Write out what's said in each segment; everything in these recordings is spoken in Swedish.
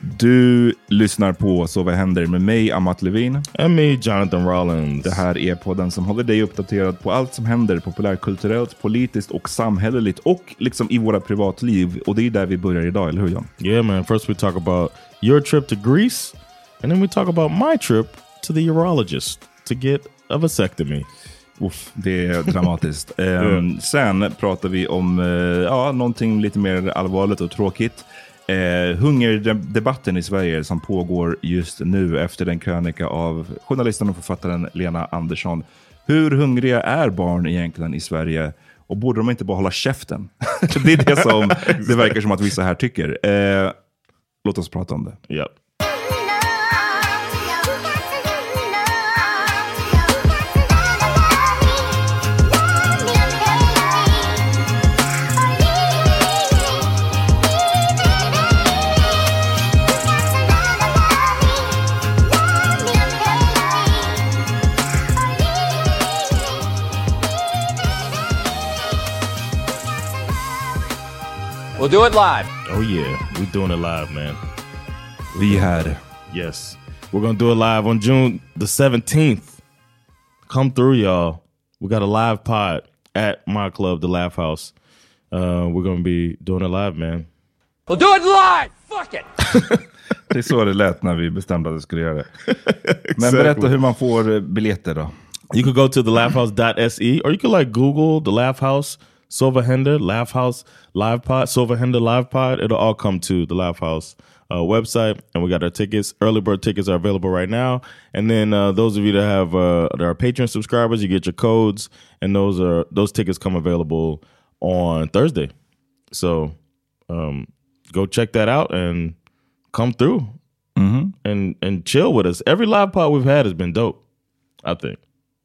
Du lyssnar på Så vad händer med mig, Amat Levin. Och mig, Jonathan Rollins. Det här är podden som håller dig uppdaterad på allt som händer populärkulturellt, politiskt och samhälleligt och liksom i våra privatliv. Och det är där vi börjar idag, eller hur John? Yeah man, first we talk about your trip to Greece and then we talk about my trip to the urologist to get a vasectomy. Uff, det är dramatiskt. um, sen pratar vi om uh, ja, någonting lite mer allvarligt och tråkigt. Eh, hungerdebatten i Sverige som pågår just nu efter den krönika av journalisten och författaren Lena Andersson. Hur hungriga är barn egentligen i Sverige? Och borde de inte bara hålla käften? det är det som det verkar som att vissa här tycker. Eh, låt oss prata om det. Yep. We'll do it live. Oh yeah, we're doing it live, man. We had it. Yes. We're gonna do it live on June the 17th. Come through, y'all. We got a live pod at my club, the Laugh House. Uh, we're gonna be doing it live, man. We'll do it live! Fuck it! det är så det lät när vi bestämde att vi skulle göra det. exactly. Men berätta hur man får eh, biljetter då. You can go to the thelaughhouse.se or you can like Google the Laugh House Silver Hender, Laugh House, Live Pod, Silver Hender Live Pod. It'll all come to the Laugh House uh, website, and we got our tickets. Early bird tickets are available right now. And then uh, those of you that have uh, that are Patreon subscribers, you get your codes, and those are those tickets come available on Thursday. So um, go check that out and come through and and chill with us. Every live pod we've had has been dope. I think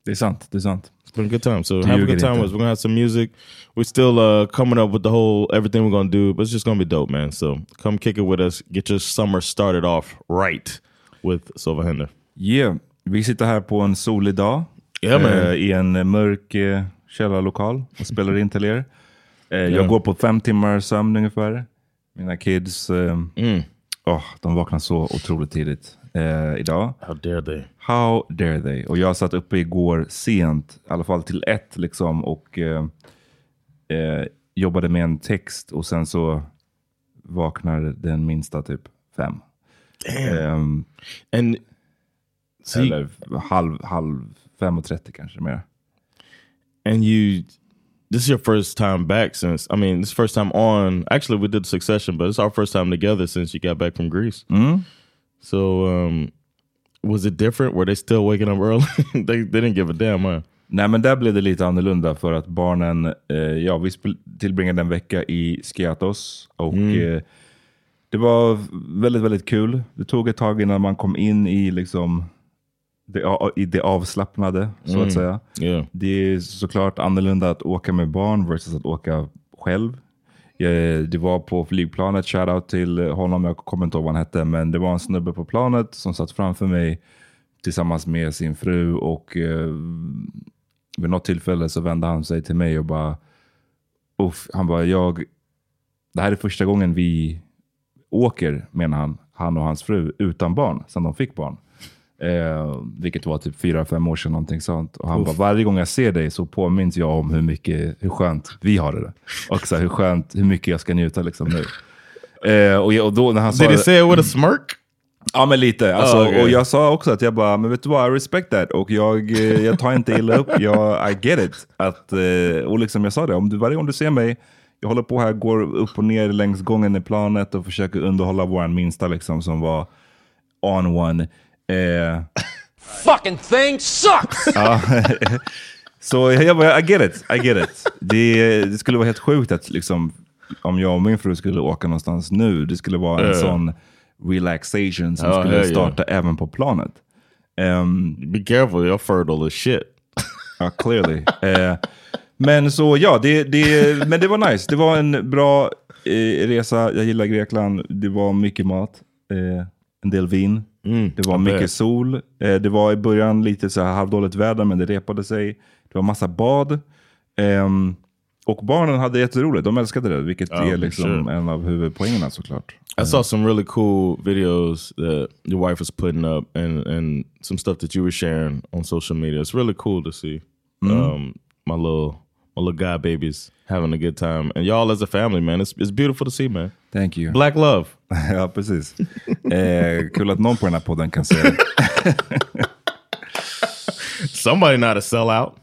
Det är sant. Det är sant. it's been a good time. So Do have a good time it with us. We're gonna have some music. We're still uh, coming up with the whole everything we're gonna do, but it's just gonna be dope, man. So come kick it with us. Get your summer started off right with Silva Hender. Yeah. Vi sitter här på en solig dag. Ja, man. eh, I en mörk eh, källarlokal och spelar in till er. Eh, Jag går på fem timmar sömn ungefär. Mina kids, eh, åh, de vaknar så otroligt tidigt eh, idag. How dare they? How dare they? Och jag satt uppe igår sent, i alla fall till ett liksom och eh, eh, jobbade med en text och sen så vaknar den minsta typ fem. Ehm, And see, eller halv, halv fem och trettio kanske mer. and you this is your first time back since i mean this is first time on actually we did succession but it's our first time together since you got back from greece so um was it different were they still waking up early they, they didn't give a damn huh? Nej men där blev det lite annorlunda för att barnen, eh, ja vi tillbringade en vecka i Skiathos och eh, det var väldigt, väldigt kul. Det tog ett tag innan man kom in i liksom det, i det avslappnade så att säga. yeah Det är såklart annorlunda att åka med barn versus att åka själv. Eh, det var på flygplanet, shoutout till honom, jag kommer inte ihåg vad han hette, men det var en snubbe på planet som satt framför mig tillsammans med sin fru och eh, vid något tillfälle så vände han sig till mig och bara, Uff, han bara, jag, det här är första gången vi åker, menar han, han och hans fru, utan barn, sedan de fick barn. Eh, vilket var typ fyra, fem år sedan, någonting sånt. Och han bara, varje gång jag ser dig så påminns jag om hur mycket, hur skönt vi har det. Och så här, hur skönt, hur mycket jag ska njuta liksom nu. Eh, och, jag, och då när han sa did he say it with a smirk Ja men lite. Alltså, Oh, okay. Och jag sa också att jag bara, men vet du vad, I respect that. Och jag, eh, jag tar inte illa upp, jag, I get it. Att, eh, och liksom jag sa det, om du, varje gång du ser mig, jag håller på här, går upp och ner längs gången i planet och försöker underhålla vår minsta liksom, som var on one. Eh, Fucking thing sucks! så jag bara, I get it, I get it. Det, det skulle vara helt sjukt att liksom, om jag och min fru skulle åka någonstans nu, det skulle vara en Ja. sån relaxation som Ja, skulle hell yeah. starta även på planet. Ehm, be careful you're fertile as shit Ja, clearly. Eh, men så ja, det, det, men det var nice. Det var en bra eh, resa. Jag gillar Grekland. Det var mycket mat, eh, en del vin. det var mycket bet. sol. Eh, det var i början lite så här halvdåligt väder, men det repade sig. Det var massa bad. Ehm, och barnen hade jätteroligt. De älskade det, vilket Ja, är liksom sure. en av huvudpoängerna såklart. I saw some really cool videos that your wife was putting up and, and some stuff that you were sharing on social media. It's really cool to see um, my little my little guy babies having a good time. And y'all as a family, man, it's, it's beautiful to see, man. Thank you. Black love. ja, precis. Eh, kul att någon på den här podden kan säga det. Somebody not a sellout.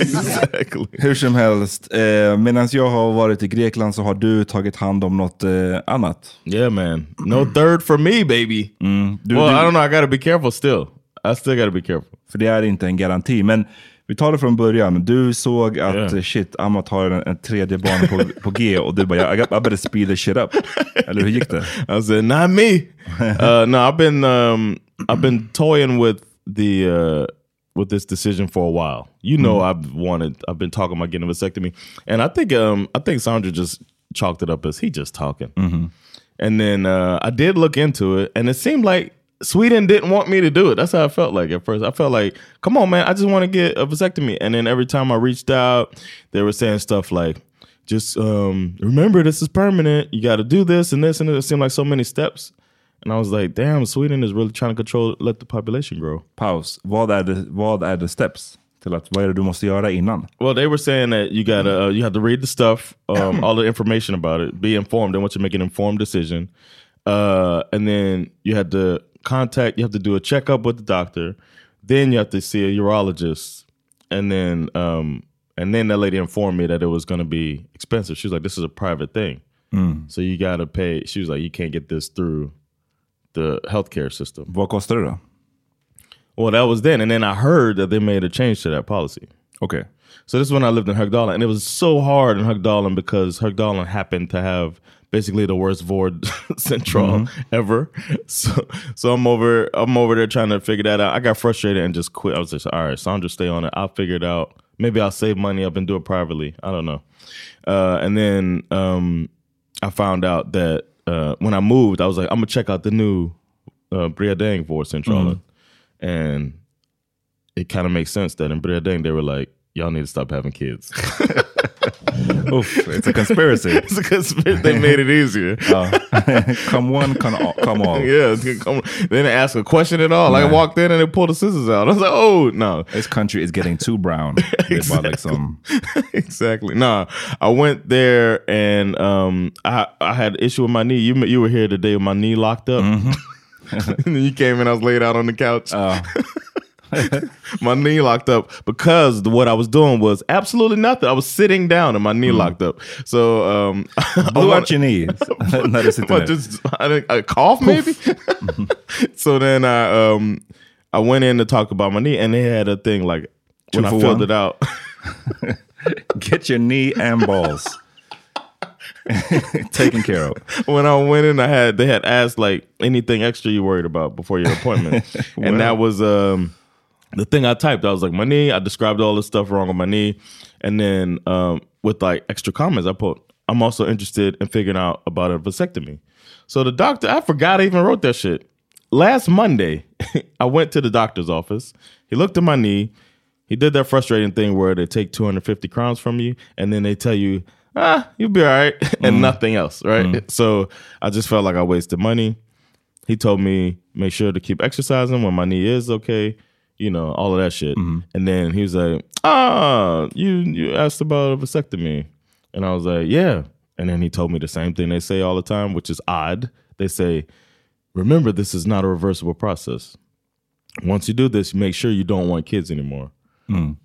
exactly. Hur som helst, eh, medan jag har varit i Grekland så har du tagit hand om något eh, annat. Yeah, man. No third for me, baby. Du, well, du, I don't know. I gotta be careful still. I still gotta be careful. För det är inte en garanti. Men vi tar det från början. Du såg att Yeah. eh, shit, Amat har en, en tredje barn på, på G och du bara, I, got, I better speed this shit up. Eller hur gick det? I said, not me. uh, no, I've been um, I've been toying with the uh, with this decision for a while. You know, I've wanted. I've been talking about getting a vasectomy, and I think um, I think Sandra just chalked it up as he just talking. And then uh, I did look into it, and it seemed like Sweden didn't want me to do it. That's how I felt like at first. I felt like, come on, man, I just want to get a vasectomy. And then every time I reached out, they were saying stuff like, just um, remember this is permanent. You got to do this and this and this. It seemed like so many steps. And I was like, damn, Sweden is really trying to control, let the population grow. Paus. Vad är det, vad är det steps? Till att, vad är det du måste göra innan? Well, they were saying that you gotta uh, you have to read the stuff, um, all the information about it, be informed. They want you to make an informed decision, uh, and then you had to contact. You have to do a checkup with the doctor. Then you have to see a urologist, and then um, and then that lady informed me that it was going to be expensive. She was like, "This is a private thing, so you got to pay." She was like, "You can't get this through the healthcare system." Vad kostar det då? Well, that was then, and then I heard that they made a change to that policy. Okej. So this is when I lived in Högdalen, and it was so hard in Högdalen because Högdalen happened to have basically the worst Vord central ever. So so I'm over I'm over there trying to figure that out. I got frustrated and just quit. I was just all right, Sandra, stay on it. I'll figure it out. Maybe I'll save money up and do it privately. I don't know. Uh, and then um, I found out that uh, when I moved, I was like, I'm gonna check out the new uh, Briadang vård central, and it kind of makes sense that in Briadang they were like, y'all need to stop having kids. Oof, it's a conspiracy. it's a conspiracy. They made it easier. Ja. come one, come all. Come all. yeah, come- they didn't ask a question at all. Like I walked in and they pulled the scissors out. I was like, oh no, This country is getting too brown. Det är bara liksom... exactly. Nah, I went there and um, I I had issue with my knee. You you were here today with my knee locked up. and then you came in. I was laid out on the couch. my knee locked up because the, what I was doing was absolutely nothing. I was sitting down and my knee locked up. So um, I Blew out your knee när du sitter What, ner. just I cough maybe. so then I um I went in to talk about my knee and they had a thing like when I filled one? it out. Get your knee and balls. Taken care of. when I went in, I had they had asked like anything extra you worried about before your appointment, and that was um the thing I typed. I was like my knee. I described all this stuff wrong on my knee, and then um with like extra comments, I put I'm also interested in figuring out about a vasectomy. So the doctor, I forgot I even wrote that shit. Last Monday, I went to the doctor's office. He looked at my knee. He did that frustrating thing where they take 250 crowns from you and then they tell you, ah, you'll be all right, and nothing else, right? So I just felt like I wasted money. He told me, make sure to keep exercising when my knee is okay, you know, all of that shit. And then he was like, ah, you, you asked about a vasectomy. And I was like, yeah. And then he told me the same thing they say all the time, which is odd. They say, remember, this is not a reversible process. Once you do this, make sure you don't want kids anymore.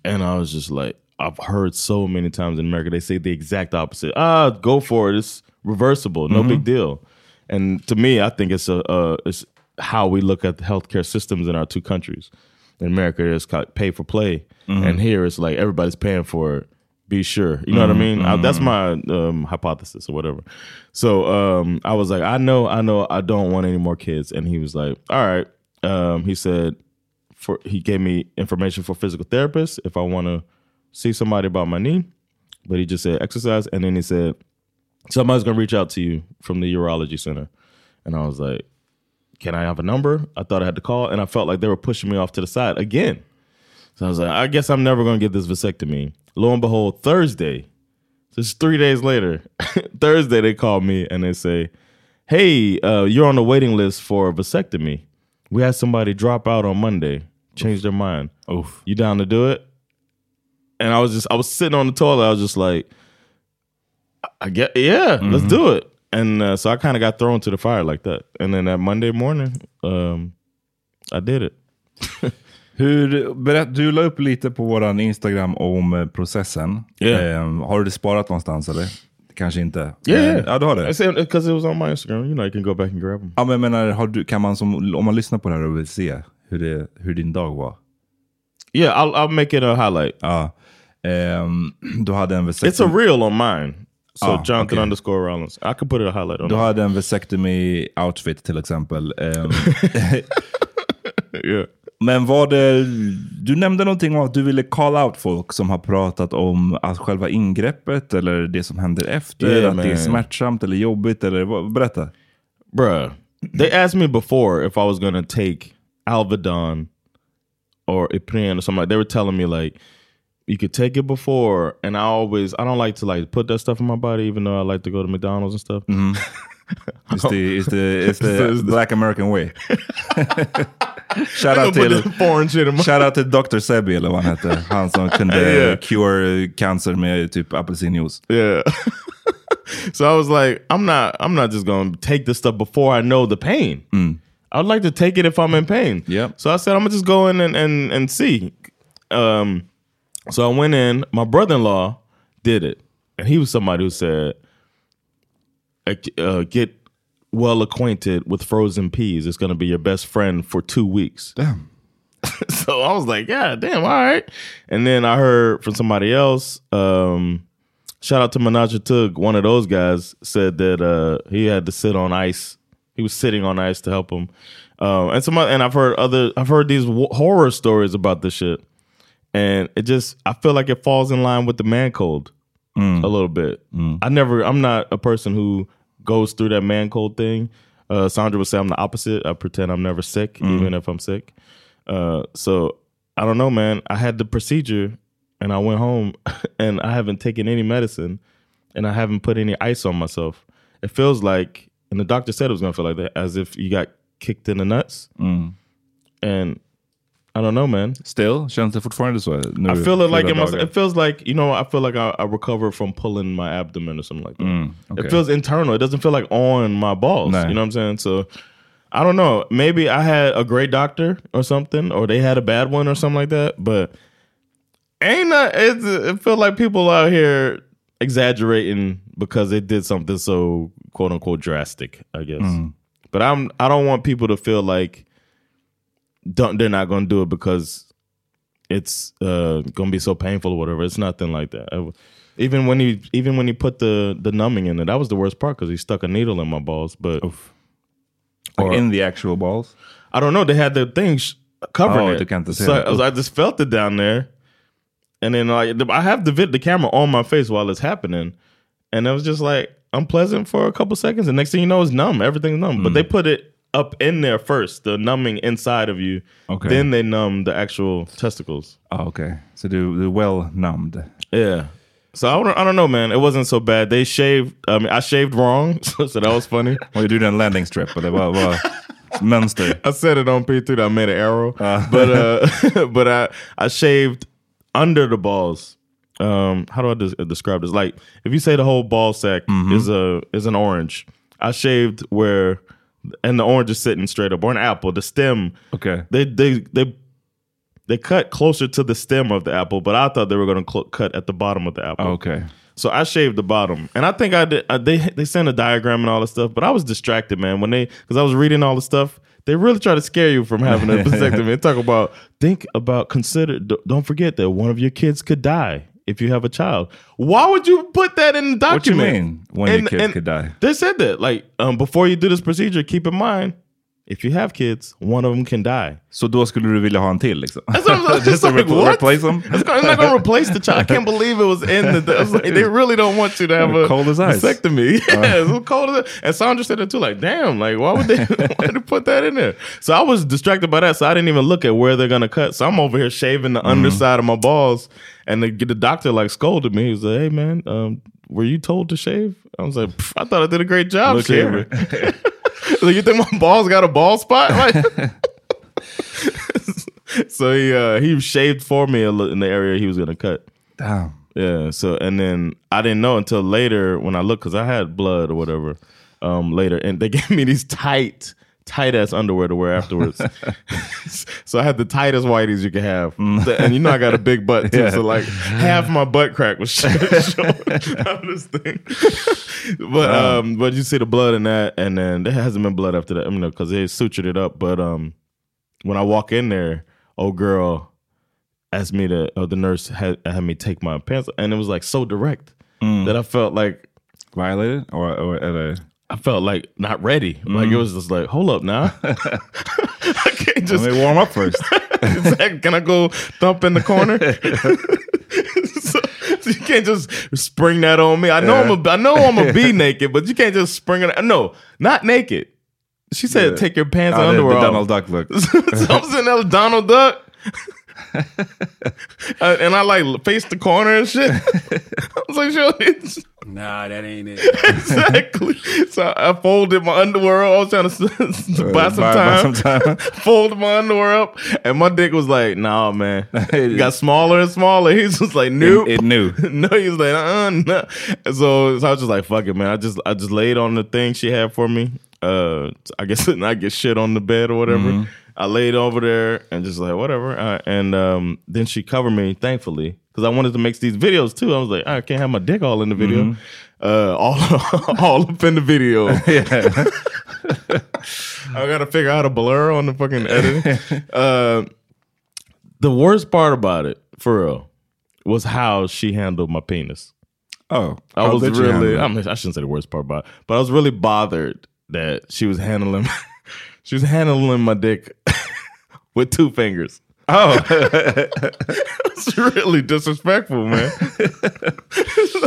And I was just like, I've heard so many times in America, they say the exact opposite. Ah, go for it. It's reversible. No big deal. And to me, I think it's a, uh, it's how we look at the healthcare systems in our two countries. In America, it's called pay for play, and here it's like everybody's paying for it. Be sure, you know what I mean. I, that's my um, hypothesis or whatever. So um, I was like, I know, I know, I don't want any more kids. And he was like, All right. Um, he said, for he gave me information for physical therapists if I want to see somebody about my knee. But he just said exercise, and then he said somebody's gonna reach out to you from the urology center. And I was like, can I have a number? I thought I had to call, and I felt like they were pushing me off to the side again. So I was like, I guess I'm never gonna get this vasectomy. Lo and behold, Thursday, just three days later, Thursday they called me and they say, Hey, uh, you're on the waiting list for a vasectomy. We had somebody drop out on Monday, change their mind. Oof. You down to do it? And I was just, I was sitting on the toilet. I was just like, I get, yeah, let's do it. And uh, so I kind of got thrown to the fire like that. And then that Monday morning, um, I did it. Hur, berätt, du la upp lite på våran Instagram om eh, processen. Yeah. Eh, har du det sparat någonstans eller? Kanske inte. Yeah, Eh, ja, du har det. I because it was on my Instagram. You know, you can go back and grab them. Ja, men menar, har du, kan man som, om man lyssnar på det här och vill se hur, det, hur din dag var. Yeah, I'll, I'll make it a highlight. Ja. Ehm, du hade en It's a reel on mine. So Ah, Jonathan okay. underscore Rollins. I could put it a highlight on du hade en vasectomy outfit till exempel. Ehm, Yeah. men var det, du nämnde någonting om att du ville call out folk som har pratat om att själva ingreppet eller det som händer efter, Yeah, att det är man. smärtsamt eller jobbigt. Eller, berätta. Bruh, they asked me before if I was gonna take Alvedon or Ipren or something. They were telling me like you could take it before, and I always I don't like to like put that stuff in my body, even though I like to go to McDonald's and stuff. Mm-hmm. It's the, it's the, it's the It's the- black American way. shout, out till, foreign shit shout out till Dr. Sebi eller vad han hette. Han som kunde Yeah. cure uh, cancer med typ apelsinjuice. Yeah. so I was like, I'm not I'm not just gonna take this stuff before I know the pain. Mm. I'd like to take it if I'm in pain. Yeah. So I said I'm gonna just go in and and, and see. Um so I went in, my brother-in-law did it. And he was somebody who said uh, get well acquainted with frozen peas. It's gonna be your best friend for two weeks. Damn. so I was like, yeah, damn, all right. And then I heard from somebody else. Um, shout out to Menage Tug. One of those guys said that uh, he had to sit on ice. He was sitting on ice to help him. Um, and some, and I've heard other, I've heard these w- horror stories about this shit, and it just, I feel like it falls in line with the man cold a little bit. I never, I'm not a person who goes through that man cold thing. Uh, Sandra would say I'm the opposite. I pretend I'm never sick, even if I'm sick. Uh, so I don't know, man. I had the procedure and I went home and I haven't taken any medicine and I haven't put any ice on myself. It feels like, and the doctor said it was gonna feel like that, as if you got kicked in the nuts. And I don't know, man. Still, känns det fortfarande så? Nu, I feel it like my, dagar? it feels like you know I feel like I, I recover from pulling my abdomen or something like that. okay. It feels internal. It doesn't feel like on my balls. Nah. You know what I'm saying? So I don't know. Maybe I had a great doctor or something, or they had a bad one or something like that. But ain't not. It's, it feel like people out here exaggerating because they did something so quote unquote drastic. I guess. But I'm. I don't want people to feel like don't they're not going to do it because it's uh gonna be so painful or whatever. It's nothing like that. I- even when he even when he put the the numbing in it, that was the worst part because he stuck a needle in my balls. But Like or- in the actual balls? I don't know. They had the thing sh- covering Oh, it. du kan inte se so. I, was- I just felt it down there, and then like I have the vid, the camera on my face while it's happening, and it was just like unpleasant for a couple seconds. And next thing you know, it's numb. Everything's numb. Mm. But they put it up in there first, the numbing inside of you. Okay. Then they numb the actual testicles. Okej, så du, du är well numbed. Yeah. So I don't, I don't know, man. It wasn't so bad. They shaved. I mean, I shaved wrong, so, so that was funny. Och you do that landing strip och det var, var mönster. I said it on P3 that I made an arrow, but uh, but I I shaved under the balls. Um, how do I des- describe this? Like if you say the whole ball sack is a is an orange, I shaved where, and the orange is sitting straight up, or an apple. The stem, Okay. they they they they cut closer to the stem of the apple, but I thought they were going to cl- cut at the bottom of the apple. okay So I shaved the bottom, and I think I did. Uh, they they sent a diagram and all this stuff, but I was distracted, man. When they because I was reading all the stuff, they really try to scare you from having a vasectomy. and talk about think about consider. Don't forget that one of your kids could die if you have a child. Why would you put that in the What you document? mean, one of your kids could die? They said that like um, before you do this procedure, keep in mind if you have kids, one of them can die. Så då skulle du vilja ha en till liksom? That's what I'm Just just to like, what? replace them? It's not, I'm not gonna replace the child. I can't believe it was in the. Was like, they really don't want you to have a Cold as ice. vasectomy. Yeah, it's cold as And Sandra said it too. Like, damn, like why would they? why they put that in there? So I was distracted by that, so I didn't even look at where they're gonna cut. So I'm over here shaving the underside of my balls, and the, the doctor like scolded me. He was like, "Hey man, um, were you told to shave?" I was like, "I thought I did a great job Look shaving." Like, you think my balls got a ball spot? Like, so he uh, he shaved for me in the area he was gonna cut. Damn. Yeah. So and then I didn't know until later when I looked because I had blood or whatever. Um, later, and they gave me these tight, tight ass underwear to wear afterwards. so I had the tightest whiteys you could have, and you know I got a big butt too. Yeah. So like half my butt crack was showing out of this thing. but um, but you see the blood in that, and then there hasn't been blood after that. I mean, because they sutured it up. But um, when I walk in there, old girl asked me to, or the nurse had had me take my pants, and it was like so direct that I felt like Violated? Or, or, eller? I felt like not ready. Like it mm. was just like, hold up now. I can't Let just me warm up first. Can I go thump in the corner? so, so you can't just spring that on me. I know I'm a, I know I'm a be naked, but you can't just spring it. No, not naked. She said, Yeah. take your pants Ja, and underwear the off. Donald Duck look. so I'm sitting there with Donald Duck. Uh, and I like faced the corner and shit. I was like, yo, it's Nah, that ain't it. exactly. So I folded my underwear. up. I was trying to, to buy some buy- buy time. some time. folded my underwear up, and my dick was like, "Nah, man." It got smaller and smaller. He's just like, "Nope." It, it knew. no, he was like, uh, no. So, so I was just like, "Fuck it, man." I just, I just laid on the thing she had for me. Uh, I guess I get shit on the bed or whatever. I laid over there and just like whatever. Uh, and um, then she covered me, thankfully, because I wanted to make these videos too. I was like, I can't have my dick all in the video. Uh, all, all up in the video. I gotta figure out a blur on the fucking editing. uh, The worst part about it, for real, was how she handled my penis. Oh, I was really. I, mean, I shouldn't say the worst part about it, but I was really bothered that she was handling, she was handling my dick with two fingers. Oh, It's really disrespectful, man.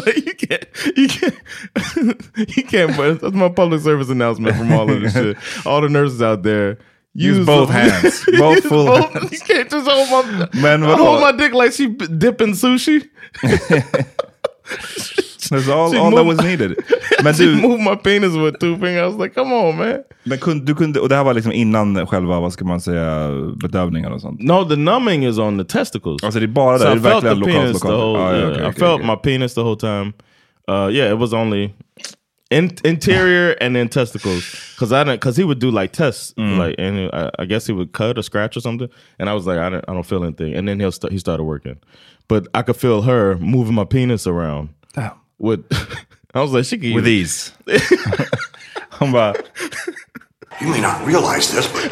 like, you can't, you can't, you can't. But that's my public service announcement from all of this shit. All the nurses out there. Use both hands. Both full both- hands. You can't just hold my, vadå? hold my dick like she dipping sushi. That's all, She all that was needed. Men du, moved my penis with two fingers. I was like, come on, man. men kun, du kunde, och det här var liksom innan själva, vad ska man säga, bedövningar och sånt? No, the numbing is on the testicles. Alltså det är bara So där, I det är verkligen lokalt, Lokal. whole. Ah, ja, yeah, okay, I okej, felt okay. my penis the whole time. Uh, yeah, it was only in, interior and then testicles Cause I didn't cause he would do like tests Mm. like and I, I guess he would cut or scratch or something and I was like I don't I don't feel anything and then he'll st- he started working, but I could feel her moving my penis around Damn. With. I was like she could With use- ease. Hon bara, You may not realize this, but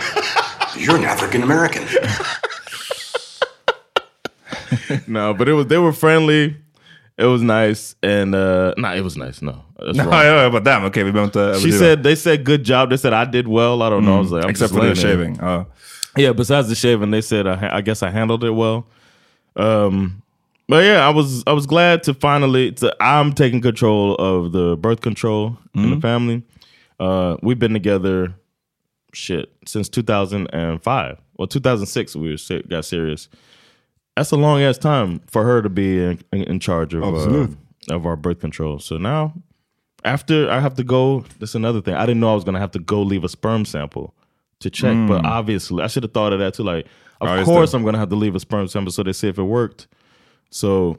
you're an African American. no, but it was they were friendly. It was nice and uh nah, it was nice. No, that's ja, wrong. ja, jag bara damn, okej vi behöver inte She said they said good job. They said I did well. I don't know. I was like, I'm Except just for the shaving. Ja. Yeah, besides the shaving, they said I, I guess I handled it well. Um, but yeah, I was I was glad to finally. To, I'm taking control of the birth control in the family. Uh, we've been together, shit, since 2005. Well, 2006 we were got serious. That's a long ass time for her to be in, in, in charge of uh, of our birth control. So now, after I have to go, that's another thing. I didn't know I was gonna have to go leave a sperm sample to check, but obviously I should have thought of that too. Like, of just course. I'm gonna have to leave a sperm sample so they see if it worked. So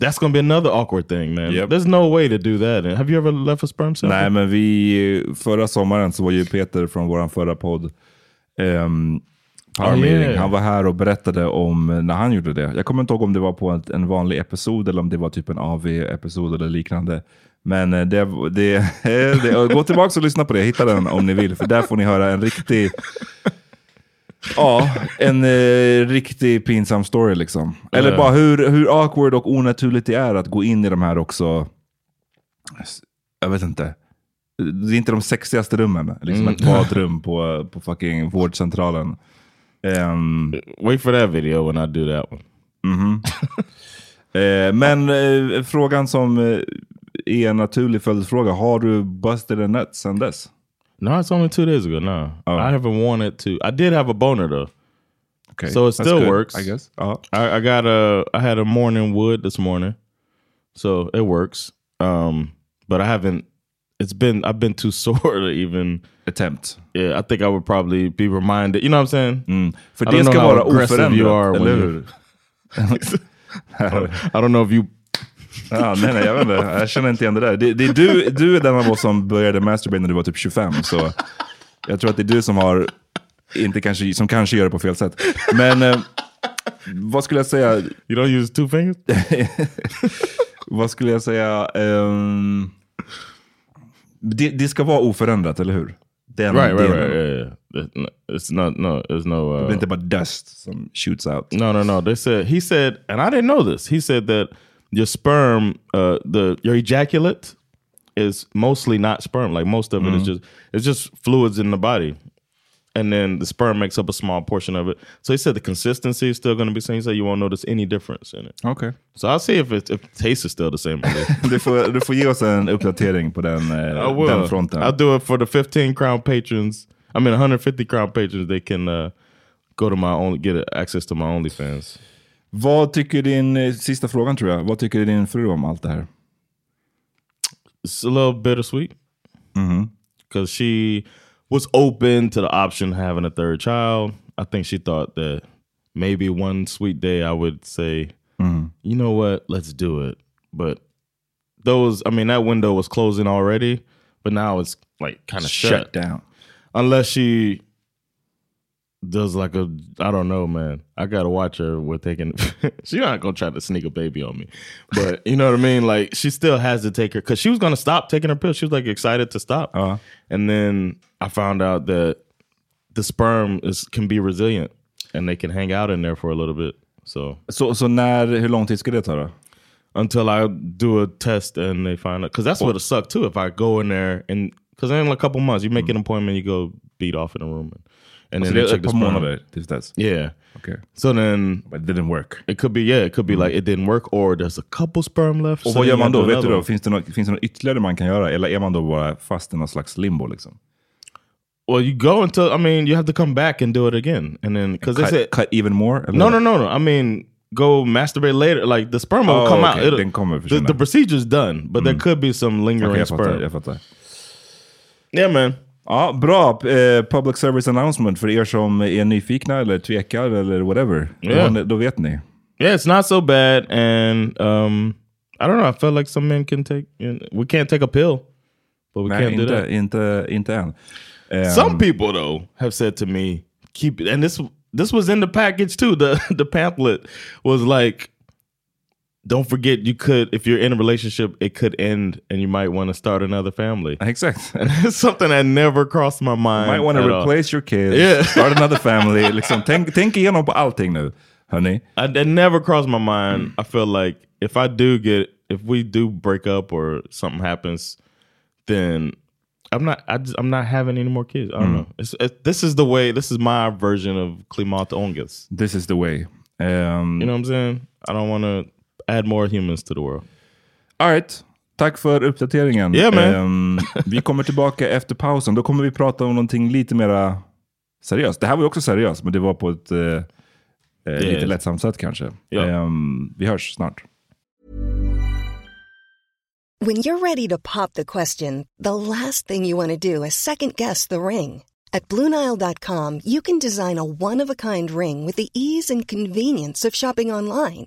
that's gonna be another awkward thing, man. Yep. There's no way to do that. Have you ever left a sperm sample? Nej, men vi, förra sommaren så var ju Peter från vår förra podd, um, Oh, yeah. han var här och berättade om när han gjorde det. Jag kommer inte ihåg om det var på en, en vanlig episod eller om det var typ en AV-episod eller liknande. Men eh, det, det, det, gå tillbaka och lyssna på det, hitta den om ni vill, för där får ni höra en riktig Ja, en eh, riktig pinsam story liksom. Eller bara hur, hur awkward och onaturligt det är att gå in i de här också, jag vet inte. Det är inte de sexigaste rummen. Liksom Mm. ett badrum på, på fucking vårdcentralen. Ehm, Wait for that video when I do that one. eh, men eh, frågan som eh, är en naturlig följdfråga. Har du busted a nut sen dess? No, it's only two days ago. No, Oh. I haven't wanted to. I did have a boner though. Okay. So it still good, works. I guess. Ja. I, I got a I had a morning wood this morning, so it works. Um, but I haven't. It's been I've been too sore to even. Attempt. Yeah, I think I would probably be reminded. You know what I'm saying? Mm. För I don't know how aggressive you are when you- I don't know if you. Ja, nej, nej, jag vet inte. Jag känner inte igen det där. Det, det är du, du är den av oss som började masturbate när du var typ 25. Så jag tror att det är du som har, inte kanske, som kanske gör det på fel sätt. Men eh, vad skulle jag säga? You don't use two fingers. Vad skulle jag säga? Ehm, det, det ska vara oförändrat, eller hur? Den right, right, right. Yeah, yeah. It's not-. No, there's no. Det Uh, är inte bara dust som shoots out. No, no, no. They said he said, and I didn't know this. He said that your sperm, uh, the your ejaculate, is mostly not sperm. Like most of it is just it's just fluids in the body, and then the sperm makes up a small portion of it. So he said the consistency is still going to be the same. He said you won't notice any difference in it. Okay. So I'll see if it if the taste is still the same. Du, får, du får ge oss en uppdatering på den, eh, I will. den fronten. I'll do it for the 15 crown patrons. I mean, 150 crown patrons. They can uh, go to my only get access to my OnlyFans. Vad tycker din, eh, sista frågan tror jag, vad tycker din fru om allt det här? it's a little bittersweet Mm-hmm. because she was open to the option of having a third child. I think she thought that maybe one sweet day I would say, Mm-hmm. you know what, let's do it. But those, I mean, that window was closing already, but now it's like kind of shut. Shut down. Unless she does like a, I don't know, man. I gotta watch her with taking. She's not gonna try to sneak a baby on me, but you know what I mean. Like she still has to take her because she was gonna stop taking her pills. She was like excited to stop, uh-huh. and then I found out that the sperm is can be resilient. and they can hang out in there for a little bit. So so so när, hur lång tid ska det ta då? until I do a test and they find out, because that's what it suck too. If I go in there and because in a couple months you make an appointment, you go beat off in a room, and, and Så then det they check sperm. månader tills dess? Yeah. Okay. So then But it didn't work. it could be yeah, it could be like it didn't work, or there's a couple sperm left. Och so vad then gör man då? Vet du då? Finns det, något, finns det något ytterligare man kan göra? Eller är man då bara fast i någon slags limbo liksom? Well, you go until I mean you have to come back and do it again, and then because they said cut even more? No, no, no, no. I mean go masturbate later. Like the sperm will Oh, come okay. out. It'll- Den kommer the, the procedure's done, but there could be some lingering fattar. sperm. Jag fattar. Yeah, man. Ja, bra. Eh, public service announcement för er som är nyfikna eller tvekar eller whatever. Ja. Då, då vet ni. Yeah, it's not so bad, and um, I don't know. I feel like some men can take. We can't take a pill, but we Nej, can't do inte, that. inte, inte än. Eh, Some people though have said to me, "Keep it." And this this was in the package too. The the pamphlet was like, "Don't forget, you could if you're in a relationship, it could end, and you might want to start another family." Exakt. And it's something that never crossed my mind. Might want to at all. replace your kids, Yeah. start another family. like Liksom, tänk, tänk igenom på allting nu, hörni. I, that never crossed my mind. I feel like if I do get, if we do break up or something happens, then I'm not. I just, I'm not having any more kids. I don't know. It's, it, this is the way. This is my version of klimatongus. This is the way. Um, You know what I'm saying? I don't want to add more humans to the world. All right. Tack för uppdateringen. Yeah, man. Ehm, vi kommer tillbaka efter pausen. Då kommer vi prata om någonting lite mera seriöst. Det här var ju också seriöst, men det var på ett eh, eh, lite lättsamt sätt kanske. Ja. Ehm, vi hörs snart. When you're ready to pop the question, the last thing you want to do is second guess the ring. At Bluenile.com, you can design a one of a kind ring with the ease and convenience of shopping online.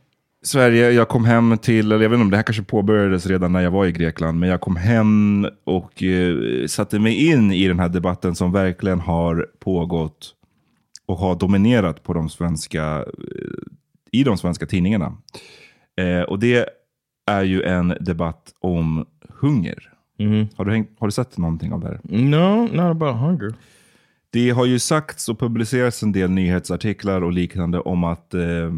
Sverige, jag kom hem till, eller jag vet inte om det här kanske påbörjades redan när jag var i Grekland, men jag kom hem och eh, satte mig in i den här debatten som verkligen har pågått och har dominerat på de svenska, eh, i de svenska tidningarna. Eh, och det är ju en debatt om hunger. Har, du hängt, har du sett någonting av det här? No, not about hunger. Det har ju sagts och publicerats en del nyhetsartiklar och liknande om att eh,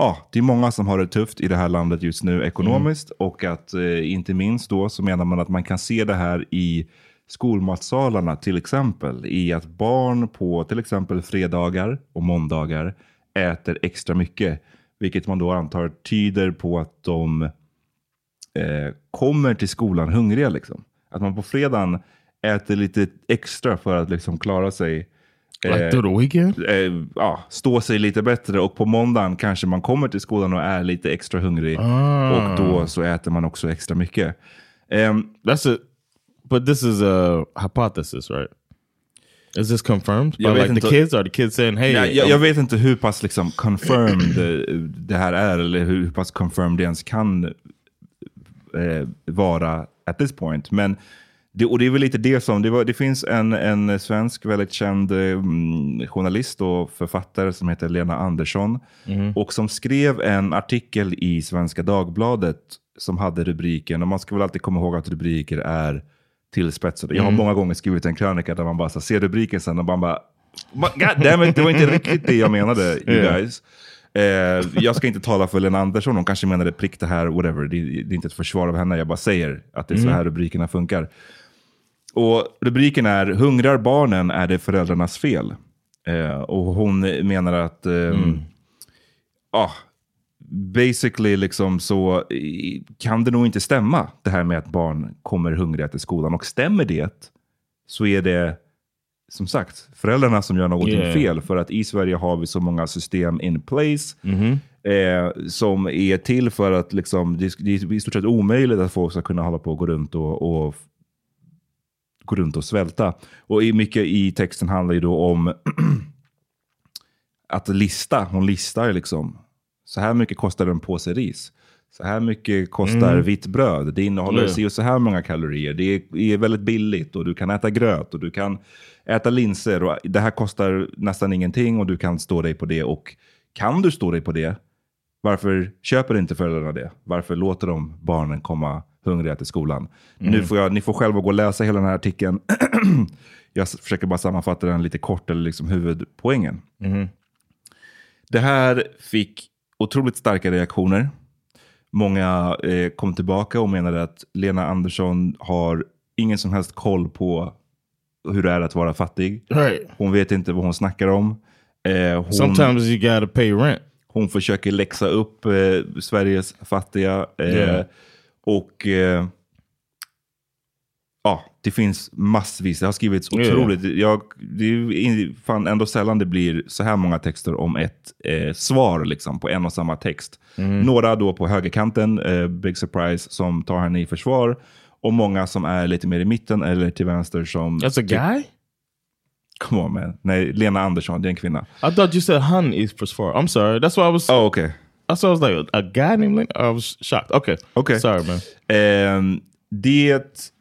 ja, det är många som har det tufft i det här landet just nu ekonomiskt och att eh, inte minst då så menar man att man kan se det här i skolmatsalarna till exempel i att barn på till exempel fredagar och måndagar äter extra mycket, vilket man då antar tyder på att de eh, kommer till skolan hungriga. Liksom. Att man på fredagen äter lite extra för att liksom klara sig. The weekend? Eh, ja, stå sig lite bättre och på måndagen kanske man kommer till skolan och är lite extra hungrig. Ah. Och då så äter man också extra mycket. Ehm, That's it. But this is a hypothesis, right? Is this confirmed by like the inte- kids? Are the kids saying, "Hey"? Nej, jag, jag um, vet inte hur pass liksom confirmed eh, det här är eller hur pass confirmed det ens kan eh, vara at this point. Men det, och det är väl lite det som, det, var, det finns en, en svensk väldigt känd mm, journalist och författare som heter Lena Andersson. Mhm. Och som skrev en artikel i Svenska Dagbladet som hade rubriken, och man ska väl alltid komma ihåg att rubriker är tillspetsade. Jag har Mm. många gånger skrivit en krönika där man bara så ser rubriken sen och man bara, God damn it, det var inte riktigt det jag menade, you guys. Eh, jag ska inte tala för Lena Andersson, hon kanske menade prick det här, whatever. Det, det är inte ett försvar av henne, jag bara säger att det är så Mm. här rubrikerna funkar. Och rubriken är “Hungrar barnen är det föräldrarnas fel”. Eh, och hon menar att, ehm, ah, basically liksom så kan det nog inte stämma det här med att barn kommer hungriga till skolan. Och stämmer det så är det som sagt föräldrarna som gör någonting Yeah. fel. För att i Sverige har vi så många system in place Mhm. eh, som är till för att liksom, det är i stort sett omöjligt att folk ska kunna hålla på och gå runt och, och gå runt och svälta. Och i mycket i texten handlar ju då om att lista. Hon listar liksom. Så här mycket kostar en påse ris. Så här mycket kostar Mm. vitt bröd. Det innehåller och så här många kalorier. Det är, är väldigt billigt och du kan äta gröt och du kan äta linser. Och det här kostar nästan ingenting och du kan stå dig på det. Och kan du stå dig på det, varför köper inte föräldrarna det? Varför låter de barnen komma hungriga till skolan? Mm. Nu får jag, ni får själva gå och läsa hela den här artikeln. jag försöker bara sammanfatta den lite kort, eller liksom huvudpoängen. Mhm. Det här fick otroligt starka reaktioner. Många eh, kom tillbaka och menade att Lena Andersson har ingen som helst koll på hur det är att vara fattig. Right. Hon vet inte vad hon snackar om. Eh, hon, Sometimes you gotta pay rent. hon försöker läxa upp eh, Sveriges fattiga. Eh, Yeah. Och eh, ja, det finns massvis. Det har skrivits Yeah. otroligt. Jag, det är fan ändå sällan det blir så här många texter om ett eh, svar liksom, på en och samma text. Mm. Några då på högerkanten, eh, big surprise, som tar henne i försvar. Och många som är lite mer i mitten eller till vänster som... That's a guy? Come on man. Nej, Lena Andersson, det är en kvinna. I thought you said hun is for svar. I'm sorry. That's why I was. Oh, okay. That's why I was like a guy named Lena. I was shocked. Okay. Okay. Sorry man. Ehm, det,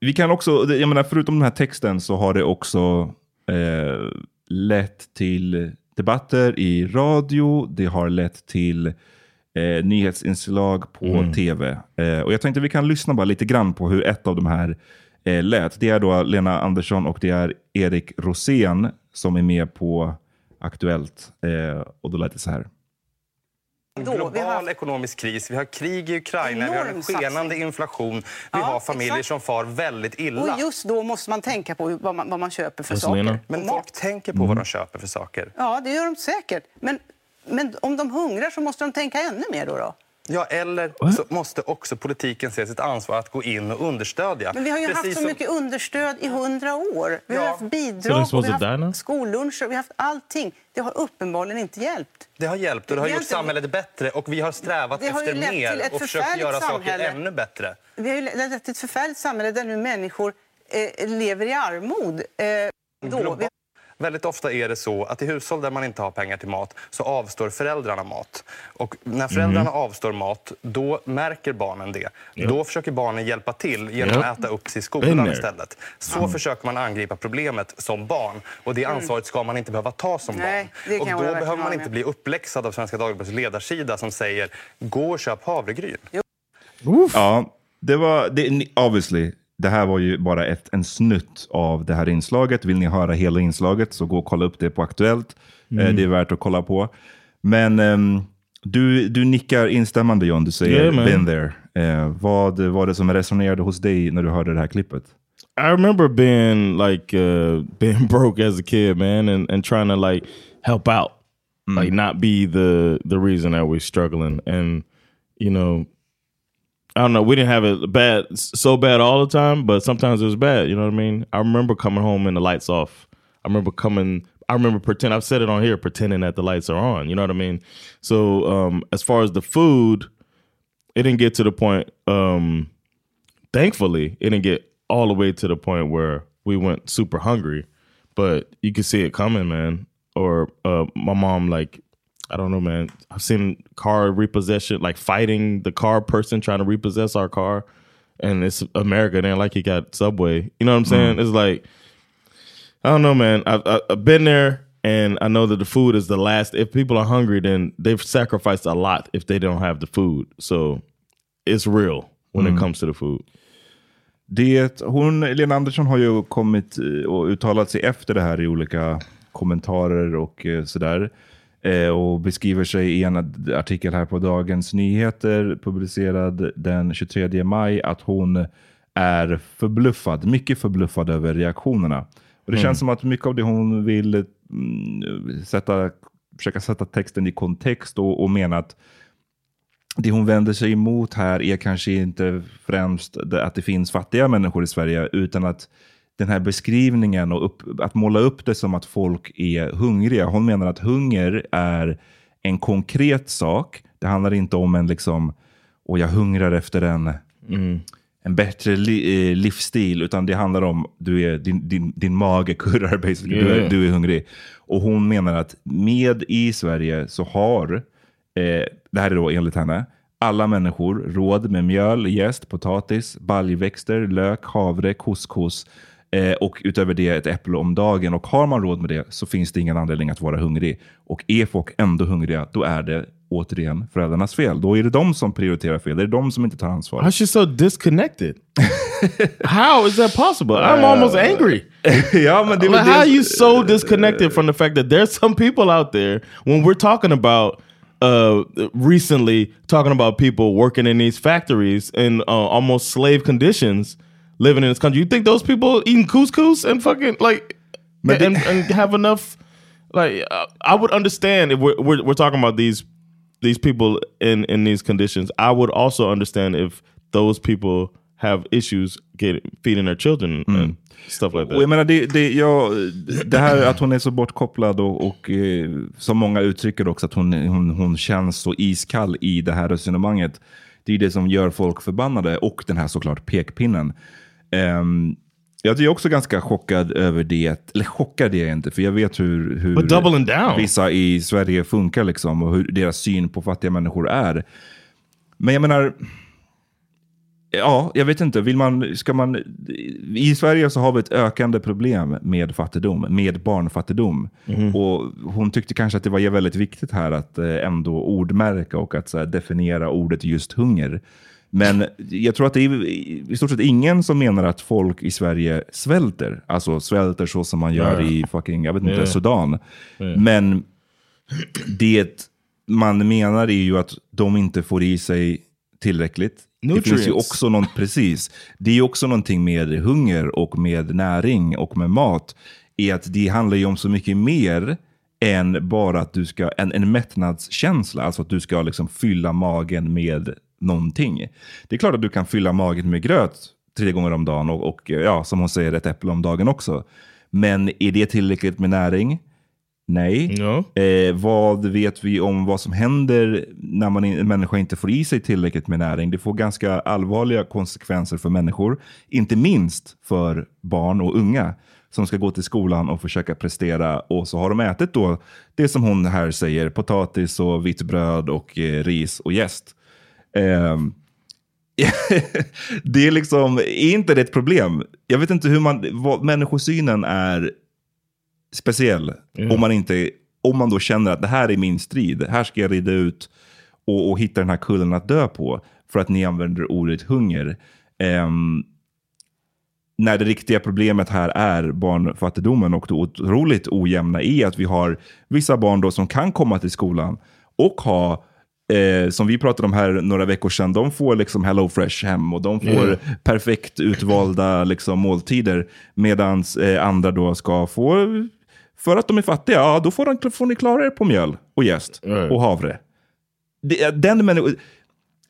vi kan också, jag menar förutom den här texten så har det också eh, lett till debatter i radio. Det har lett till eh, nyhetsinslag på Mm. tv. Eh, och jag tänkte vi kan lyssna bara lite grann på hur ett av de här eh, lät. Det är då Lena Andersson och det är Erik Rosén som är med på Aktuellt. Eh, och då lät det så här. Global ekonomisk kris, vi har krig i Ukraina, vi har en Enorm skenande satsning. inflation, vi Ja, har familjer exakt. som far väldigt illa. Och just då måste man tänka på vad man, vad man köper för saker. Men folk mat. tänker på vad de köper för saker. Ja, det gör de säkert. Men, men om de hungrar så måste de tänka ännu mer då. då. Ja, eller så måste också politiken se sitt ansvar att gå in och understödja. Men vi har ju Precis haft så som- mycket understöd i hundra år. Vi har haft Så det bidrag, vi har haft skolluncher, vi har haft allting. Det har uppenbarligen inte hjälpt. Det har hjälpt och det har Vi gjort inte- samhället bättre och vi har strävat Det har efter mer och försökt göra samhälle. saker ännu bättre. Vi har ju lett till ett förfärligt samhälle där nu människor eh, lever i armod. Eh, då, Väldigt ofta är det så att i hushåll där man inte har pengar till mat så avstår föräldrarna mat. Och när föräldrarna avstår mat, då märker barnen det. Ja. Då försöker barnen hjälpa till genom Ja. att äta upp sig i skolan istället. Så Mm. försöker man angripa problemet som barn. Och det ansvaret ska man inte behöva ta som Nej, barn. Och då behöver man inte bli uppläxad av Svenska Dagbladets ledarsida som säger gå och köp havregryn. Ja, det var, det, obviously, det här var ju bara ett, en snutt av det här inslaget. Vill ni höra hela inslaget så gå och kolla upp det på Aktuellt. Mm. Eh, det är värt att kolla på. Men ehm, du, du nickar instämmande John, du säger Yeah, man. been there. Eh, vad var det som resonerade hos dig när du hörde det här klippet? I remember being like uh being broke as a kid, man, and, and trying to like help out. Like not be the the reason that we're struggling. And you know, I don't know, we didn't have it bad so bad all the time, but sometimes it was bad, you know what I mean? I remember coming home and the lights off. I remember coming I remember pretend I've said it on here, pretending that the lights are on, you know what I mean? So um as far as the food, it didn't get to the point um thankfully it didn't get all the way to the point where we went super hungry but you could see it coming man or uh my mom like i don't know man i've seen car repossession like fighting the car person trying to repossess our car and it's America. It ain't like he got Subway. You know what I'm saying? It's like I don't know, man. I've, I've been there, and I know that the food is the last. If people are hungry, then they've sacrificed a lot if they don't have the food. So it's real when Mm. it comes to the food. Det, hon, Lena Andersson har ju kommit eh, och uttalat sig efter det här i olika kommentarer och eh, sådär. Eh, och beskriver sig i en artikel här på Dagens Nyheter publicerad den 23 maj att hon är förbluffad, mycket förbluffad över reaktionerna. Och det Mm. känns som att mycket av det hon vill mm, sätta, försöka sätta texten i kontext och, och mena att det hon vänder sig emot här är kanske inte främst att det finns fattiga människor i Sverige, utan att den här beskrivningen och upp, att måla upp det som att folk är hungriga. Hon menar att hunger är en konkret sak. Det handlar inte om en liksom, och jag hungrar efter en, en bättre li, eh, livsstil, utan det handlar om du är, din, din, din mage kurrar basically. Du, Yeah. är, du är hungrig. Och hon menar att med i Sverige så har eh, det här är då enligt henne, alla människor råd med mjöl, jäst, potatis, baljväxter, lök, havre, couscous eh, och utöver det ett äpple om dagen. Och har man råd med det så finns det ingen anledning att vara hungrig. Och är folk ändå hungriga, då är det återigen föräldrarnas fel. Då är det de som prioriterar fel. Det är de som inte tar ansvar. How's she so disconnected? how is that possible? I'm almost angry. ja, men det like, how are you so disconnected from the fact that there's some people out there when we're talking about uh recently talking about people working in these factories in uh, almost slave conditions living in this country. You think those people eating couscous and fucking like But and, and have enough? Like uh, i would understand if we're, we're, we're talking about these these people in in these conditions. I would also understand if those people have issues getting feeding their children and stuff like that. Och jag menar, det, det, ja, det här att hon är så bortkopplad och, och eh, som många uttrycker också, att hon, hon, hon känns så iskall i det här resonemanget. Det är det som gör folk förbannade och den här såklart pekpinnen. Um, jag är också ganska chockad över det, eller chockad är jag inte, för jag vet hur, hur vissa i Sverige funkar liksom och hur deras syn på fattiga människor är. Men jag menar, Ja, jag vet inte. Vill man, ska man, I Sverige så har vi ett ökande problem med fattigdom, med barnfattigdom. Och hon tyckte kanske att det var väldigt viktigt här att eh, ändå ordmärka och att så definiera ordet just hunger. Men jag tror att det är i stort sett ingen som menar att folk i Sverige svälter. Alltså svälter så som man gör i fucking, jag vet inte. Sudan. Men det man menar är ju att de inte får i sig tillräckligt. Det finns ju Nutrients. också någon, precis. Det är också någonting med hunger och med näring och med mat. Är att det handlar ju om så mycket mer än bara att du ska, en, en mättnadskänsla. Alltså att du ska liksom fylla magen med någonting. Det är klart att du kan fylla magen med gröt tre gånger om dagen och, och ja, som hon säger, ett äpple om dagen också. Men är det tillräckligt med näring? Nej. Eh, vad vet vi om vad som händer när man, en människa inte får i sig tillräckligt med näring? Det får ganska allvarliga konsekvenser för människor. Inte minst för barn och unga som ska gå till skolan och försöka prestera. Och så har de ätit då det som hon här säger, potatis och vitt bröd och eh, ris och jäst. Ehm, det är liksom, är inte det ett problem? Jag vet inte hur man, vad, människosynen är speciell. Mm. Om, man inte, om man då känner att det här är min strid, här ska jag rida ut och, och hitta den här kullen att dö på. För att ni använder ordet hunger. Ehm, när det riktiga problemet här är barnfattigdomen och det otroligt ojämna i att vi har vissa barn då som kan komma till skolan och ha Eh, som vi pratade om här några veckor sedan, de får liksom Hello Fresh hem och de får Mm. perfekt utvalda liksom, måltider. Medan eh, andra då ska få, för att de är fattiga, ja då får, de, får ni klara er på mjöl och jäst Right. och havre. Det, är- den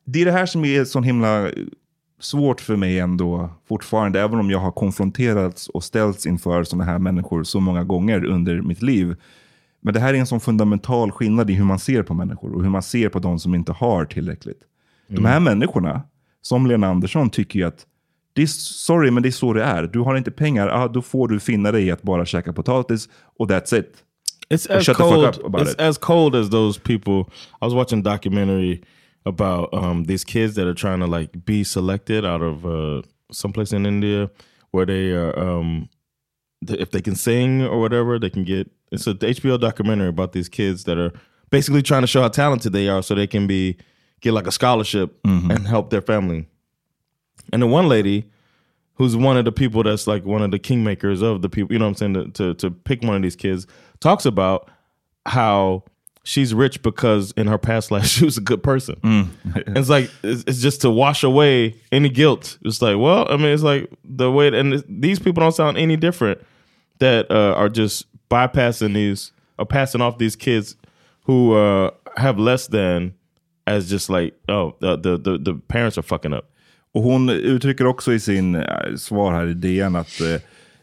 det är det här som är så himla svårt för mig ändå fortfarande, även om jag har konfronterats och ställts inför sådana här människor så många gånger under mitt liv. Men det här är en sån fundamental skillnad i hur man ser på människor och hur man ser på de som inte har tillräckligt. De här människorna, som Lena Andersson, tycker ju att det är, sorry, men det är så det är. Du har inte pengar, ah, då får du finna dig i att bara käka potatis och that's it. It's as cold. It's it. as cold as those people. I was watching a documentary about um, these kids that are trying to like be selected out of uh, someplace in India where they are, um, th- if they can sing or whatever, they can get. It's a HBO documentary about these kids that are basically trying to show how talented they are, so they can be get like a scholarship and help their family. And the one lady who's one of the people that's like one of the kingmakers of the people, you know what I'm saying, to, to, to pick one of these kids, talks about how she's rich because in her past life she was a good person. And it's like, it's, it's just to wash away any guilt. It's like, well, I mean, it's like the way, and these people don't sound any different that uh, are just bypassing these, or passing off these kids who uh, have less than as just like, oh, the, the, the, the parents are fucking up. Och hon uttrycker också i sin eh, svar här i DN att eh,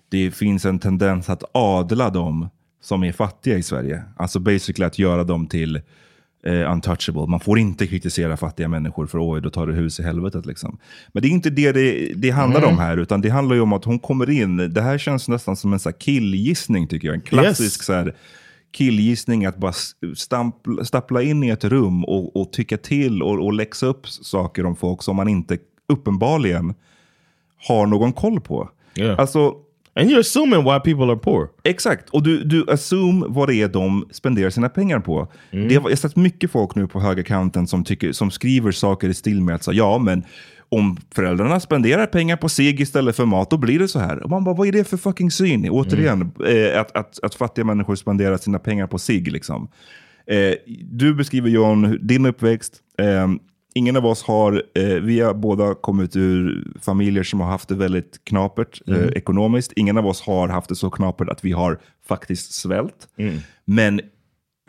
det finns en tendens att adla dem som är fattiga i Sverige. Alltså basically att göra dem till eh, untouchable. Man får inte kritisera fattiga människor för oj, då tar du hus i helvetet. Liksom. Men det är inte det det, det handlar Mm. om här, utan det handlar ju om att hon kommer in. Det här känns nästan som en så killgissning tycker jag. En klassisk Yes. så här, killgissning att bara stampla, stappla in i ett rum och, och tycka till och, och läxa upp saker om folk som man inte uppenbarligen har någon koll på. Yeah. Alltså, And you're assuming why people are poor. Exakt, och du, du assume vad det är de spenderar sina pengar på. Mm. Det har, jag har sett mycket folk nu på högerkanten som, tycker, som skriver saker i stil med att säga, ja men om föräldrarna spenderar pengar på sig istället för mat, då blir det så här. Och man bara, vad är det för fucking syn? Återigen, eh, att, att, att fattiga människor spenderar sina pengar på sig. Liksom. Eh, du beskriver John, din uppväxt. Eh, ingen av oss har, eh, vi har båda kommit ur familjer som har haft det väldigt knapert eh, Mm. ekonomiskt. Ingen av oss har haft det så knapert att vi har faktiskt svält. Mm. Men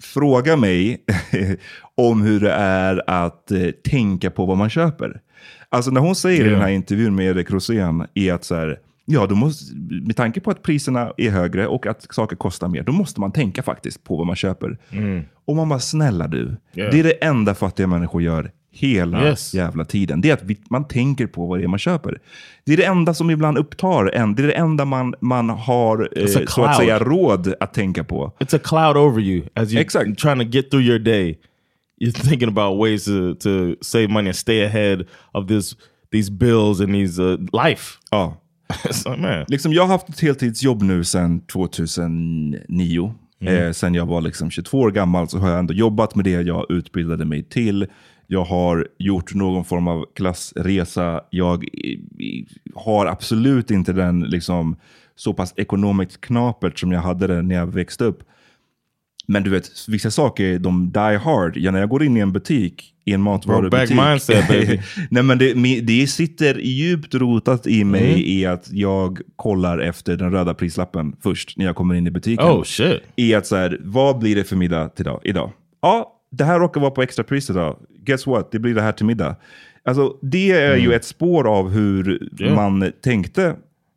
fråga mig om hur det är att eh, tänka på vad man köper. Alltså när hon säger i Ja. den här intervjun med Erik Rosén är att så här, ja, då måste, med tanke på att priserna är högre och att saker kostar mer, då måste man tänka faktiskt på vad man köper. Mm. Och man bara, snälla du, Ja. det är det enda fattiga människor gör hela Yes. jävla tiden. Det är att man tänker på vad det är man köper. Det är det enda som ibland upptar en. Det är det enda man, man har eh, så att säga råd att tänka på. It's a cloud over you as you're trying to get through your day. You're thinking about ways to, to save money and stay ahead of this these bills and these uh, life. Ja. so, man. Liksom, jag har haft ett heltidsjobb nu sedan 2009. Mm. Eh, sen jag var liksom 22 år gammal så har jag ändå jobbat med det jag utbildade mig till. Jag har gjort någon form av klassresa. Jag har absolut inte den liksom, så pass ekonomiskt knapert som jag hade det när jag växte upp. Men du vet, vissa saker de die hard. Ja, när jag går in i en butik, i en matvarubutik. Mindset. Nej, men det, det sitter djupt rotat i mig Mm. i att jag kollar efter den röda prislappen först när jag kommer in i butiken. Oh, shit. I att så här, vad blir det för middag till idag? idag? Ja, det här råkar vara på extrapris idag. Guess what? Det blir det här till middag. Alltså, det är ju Mm. ett spår av hur Ja. man tänkte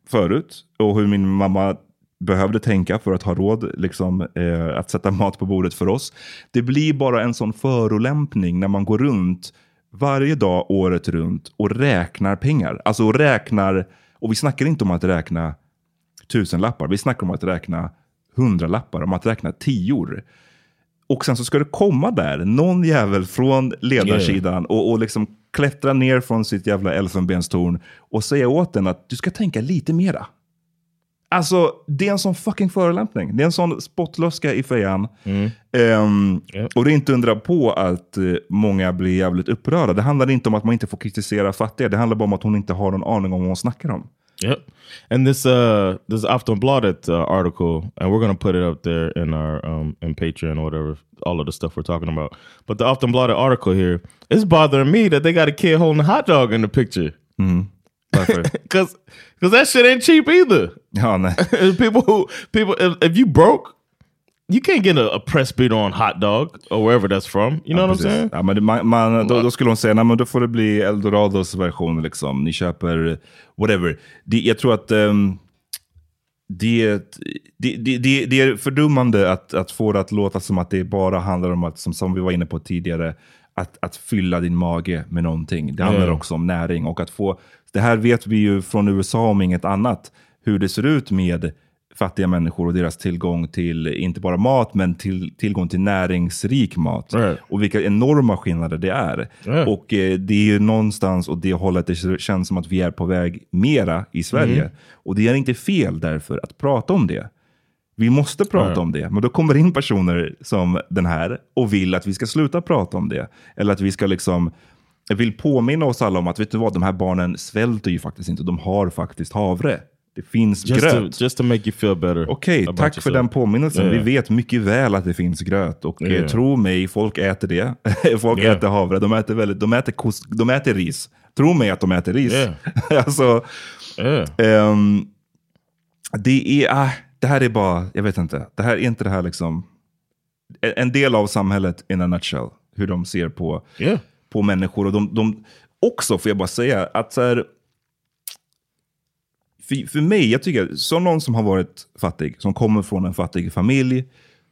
förut och hur min mamma behövde tänka för att ha råd liksom, eh, att sätta mat på bordet för oss. Det blir bara en sån förolämpning när man går runt varje dag året runt och räknar pengar. Alltså räknar, och vi snackar inte om att räkna tusenlappar, vi snackar om att räkna hundralappar, om att räkna tior. Och sen så ska det komma där någon jävel från ledarsidan och, och liksom klättra ner från sitt jävla elfenbenstorn och säga åt den att du ska tänka lite mera. Alltså, det är en sån fucking förolämpning. Det är en sån spottloska i fejan. Ehm, Och det är inte undra på att eh, många blir jävligt upprörda. Det handlar inte om att man inte får kritisera fattiga. Det handlar bara om att hon inte har någon aning om vad hon snackar om. Yep. And this uh this Aftonbladet uh, article, and we're gonna put it up there in our um in Patreon or whatever, all of the stuff we're talking about. But the Aftonbladet article here is bothering me that they got a kid holding a hot dog in the picture. Varför? Cause cause that shit ain't cheap either. Ja, nej. people who people if, if you broke, you can't get a, a press beat on hot dog or wherever that's from. You know Ja, what I'm precis. saying? Ja, men det, man, man, då, då skulle hon säga, nej men då får det bli Eldorados version. Liksom. Ni köper whatever. Det, jag tror att ehm, det, det, det, det, är fördummande att, att få det att låta som att det bara handlar om att, som, som vi var inne på tidigare, att, att fylla din mage med någonting. Det handlar Ja. också om näring och att få, det här vet vi ju från USA om inget annat, hur det ser ut med fattiga människor och deras tillgång till, inte bara mat, men till, tillgång till näringsrik mat. Right. Och vilka enorma skillnader det är. Yeah. Och eh, det är ju någonstans åt det hållet det känns som att vi är på väg mera i Sverige. Mhm. Och det är inte fel därför att prata om det. Vi måste prata om det. Men då kommer in personer som den här och vill att vi ska sluta prata om det. Eller att vi ska liksom jag vill påminna oss alla om att vet du vad, de här barnen svälter ju faktiskt inte. De har faktiskt havre. Det finns Just gröt. to, just to make you feel better. Okej, about tack för den påminnelsen. Yeah. Vi vet mycket väl att det finns gröt. Och Yeah. eh, tro mig, folk äter det. folk Yeah. äter havre. De äter, väldigt, de, äter kost, de äter ris. Tro mig att de äter ris. Alltså, ehm, det, är, ah, det här är bara, jag vet inte. Det här är inte det här liksom, en- del av samhället in a nutshell. Hur de ser på, på människor. Och de, de, också får jag bara säga att så här, för, för mig, jag tycker, som någon som har varit fattig, som kommer från en fattig familj,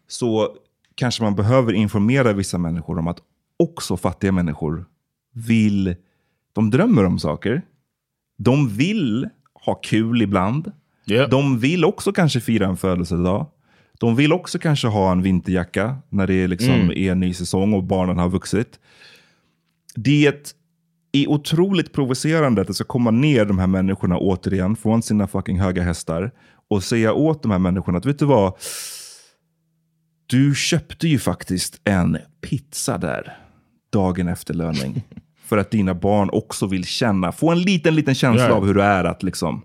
så kanske man behöver informera vissa människor om att också fattiga människor vill, de drömmer om saker. De vill ha kul ibland. De vill också kanske fira en födelsedag. De vill också kanske ha en vinterjacka när det liksom Mm. är en ny säsong och barnen har vuxit. Det är otroligt provocerande att det ska komma ner de här människorna återigen från sina fucking höga hästar och säga åt de här människorna att vet du vad? Du köpte ju faktiskt en pizza där dagen efter löning. För att dina barn också vill känna, få en liten, liten känsla Ja. av hur det är att liksom...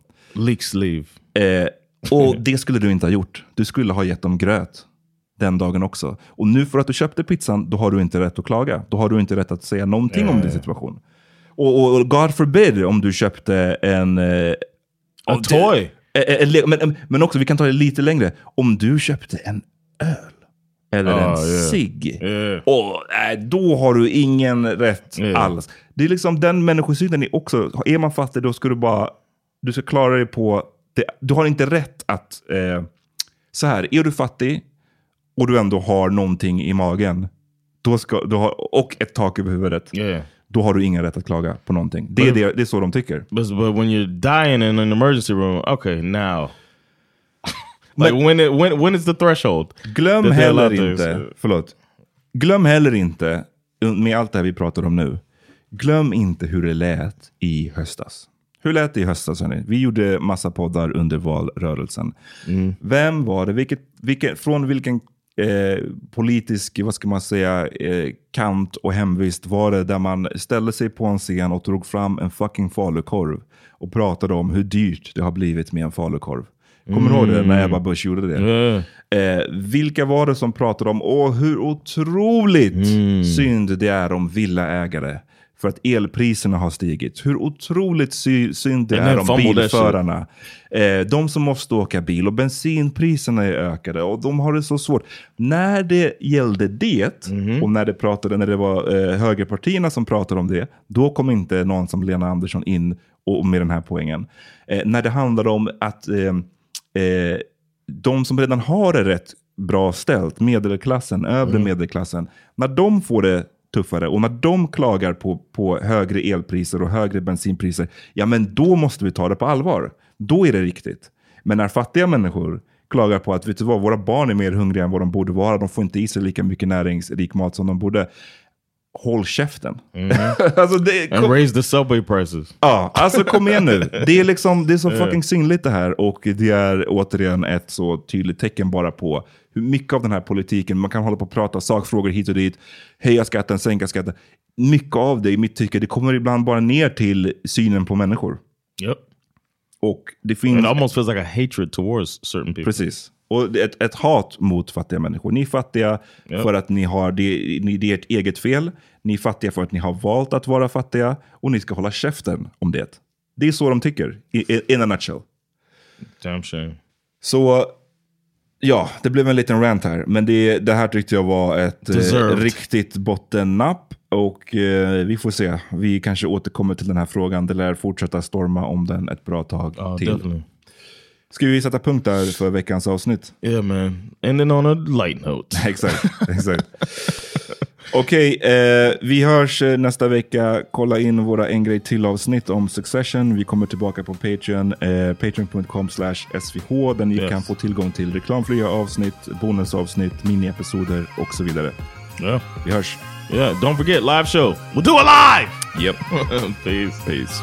Sleeve. Eh, och det skulle du inte ha gjort. Du skulle ha gett dem gröt den dagen också. Och nu för att du köpte pizzan, då har du inte rätt att klaga. Då har du inte rätt att säga någonting om din situation. Och, och, och God forbid om du köpte en... Eh, toy. Eh, eh, le- men, men också, vi kan ta det lite längre. Om du köpte en öl. Eller Ah, en yeah. cigg. Och, nej, då har du ingen rätt alls. Det är liksom den människosynen är också, är man fattig då ska du bara, du ska klara dig på, det, du har inte rätt att, eh, så här, är du fattig och du ändå har någonting i magen, då ska, du har, och ett tak över huvudet, då har du ingen rätt att klaga på någonting. Det är, det, det är så de tycker. But, but when you're dying in an emergency room, okay, now. like when it when when is the threshold? Glöm heller allowed to- inte, förlåt. Glöm heller inte, med allt det här vi pratar om nu, glöm inte hur det lät i höstas. Hur lät det i höstas? Hörni? Vi gjorde massa poddar under valrörelsen. Vem var det? Vilket, vilket, från vilken eh, politisk, vad ska man säga, eh, kant och hemvist var det där man ställde sig på en scen och drog fram en fucking falukorv och pratade om hur dyrt det har blivit med en falukorv? Kommer du ihåg det när Ebba Busch gjorde det? Eh, vilka var det som pratade om åh, hur otroligt synd det är om villaägare? För att elpriserna har stigit. Hur otroligt sy- synd det är om bilförarna. Eh, de som måste åka bil och bensinpriserna är ökade och de har det så svårt. När det gällde det Mhm. och när det, pratade, när det var eh, högerpartierna som pratade om det, då kom inte någon som Lena Andersson in och, med den här poängen. Eh, när det handlade om att eh, eh, de som redan har det rätt bra ställt, medelklassen, övre medelklassen, när de får det tuffare och när de klagar på, på högre elpriser och högre bensinpriser, ja men då måste vi ta det på allvar. Då är det riktigt. Men när fattiga människor klagar på att vet du vad, våra barn är mer hungriga än vad de borde vara, de får inte i sig lika mycket näringsrik mat som de borde. Håll käften. alltså det, And raise the subway prices. Ja, alltså kom igen nu. Det är, liksom, det är så Yeah. fucking synligt det här och det är återigen ett så tydligt tecken bara på hur mycket av den här politiken, man kan hålla på och prata sakfrågor hit och dit, höja skatten, sänka skatten. Mycket av det i mitt tycke, det kommer ibland bara ner till synen på människor. Yep. Och det finns... It almost feels like a hatred towards certain people. Precis. Och ett, ett hat mot fattiga människor. Ni är fattiga Ja. för att ni har det, ni, det är ert eget fel. Ni är fattiga för att ni har valt att vara fattiga. Och ni ska hålla käften om det. Det är så de tycker, i- i- in a nutshell. Damn shame. Så ja, det blev en liten rant här. Men det, det här tyckte jag var ett eh, riktigt bottennapp. Och eh, vi får se. Vi kanske återkommer till den här frågan. Det lär fortsätta storma om den ett bra tag Oh, till. definitely. Ska vi sätta punkt där för veckans avsnitt? Yeah, man. Ending on a light note. exakt, exakt. Okej, eh, vi hörs eh, nästa vecka. Kolla in våra en grej till avsnitt om Succession. Vi kommer tillbaka på Patreon, eh, patreon.com slash svh, där ni Yes. kan få tillgång till reklamfria avsnitt, bonusavsnitt, miniepisoder och så vidare. Yeah. Vi hörs. Yeah, don't forget live show. We'll do it live. Yep. Peace. Peace.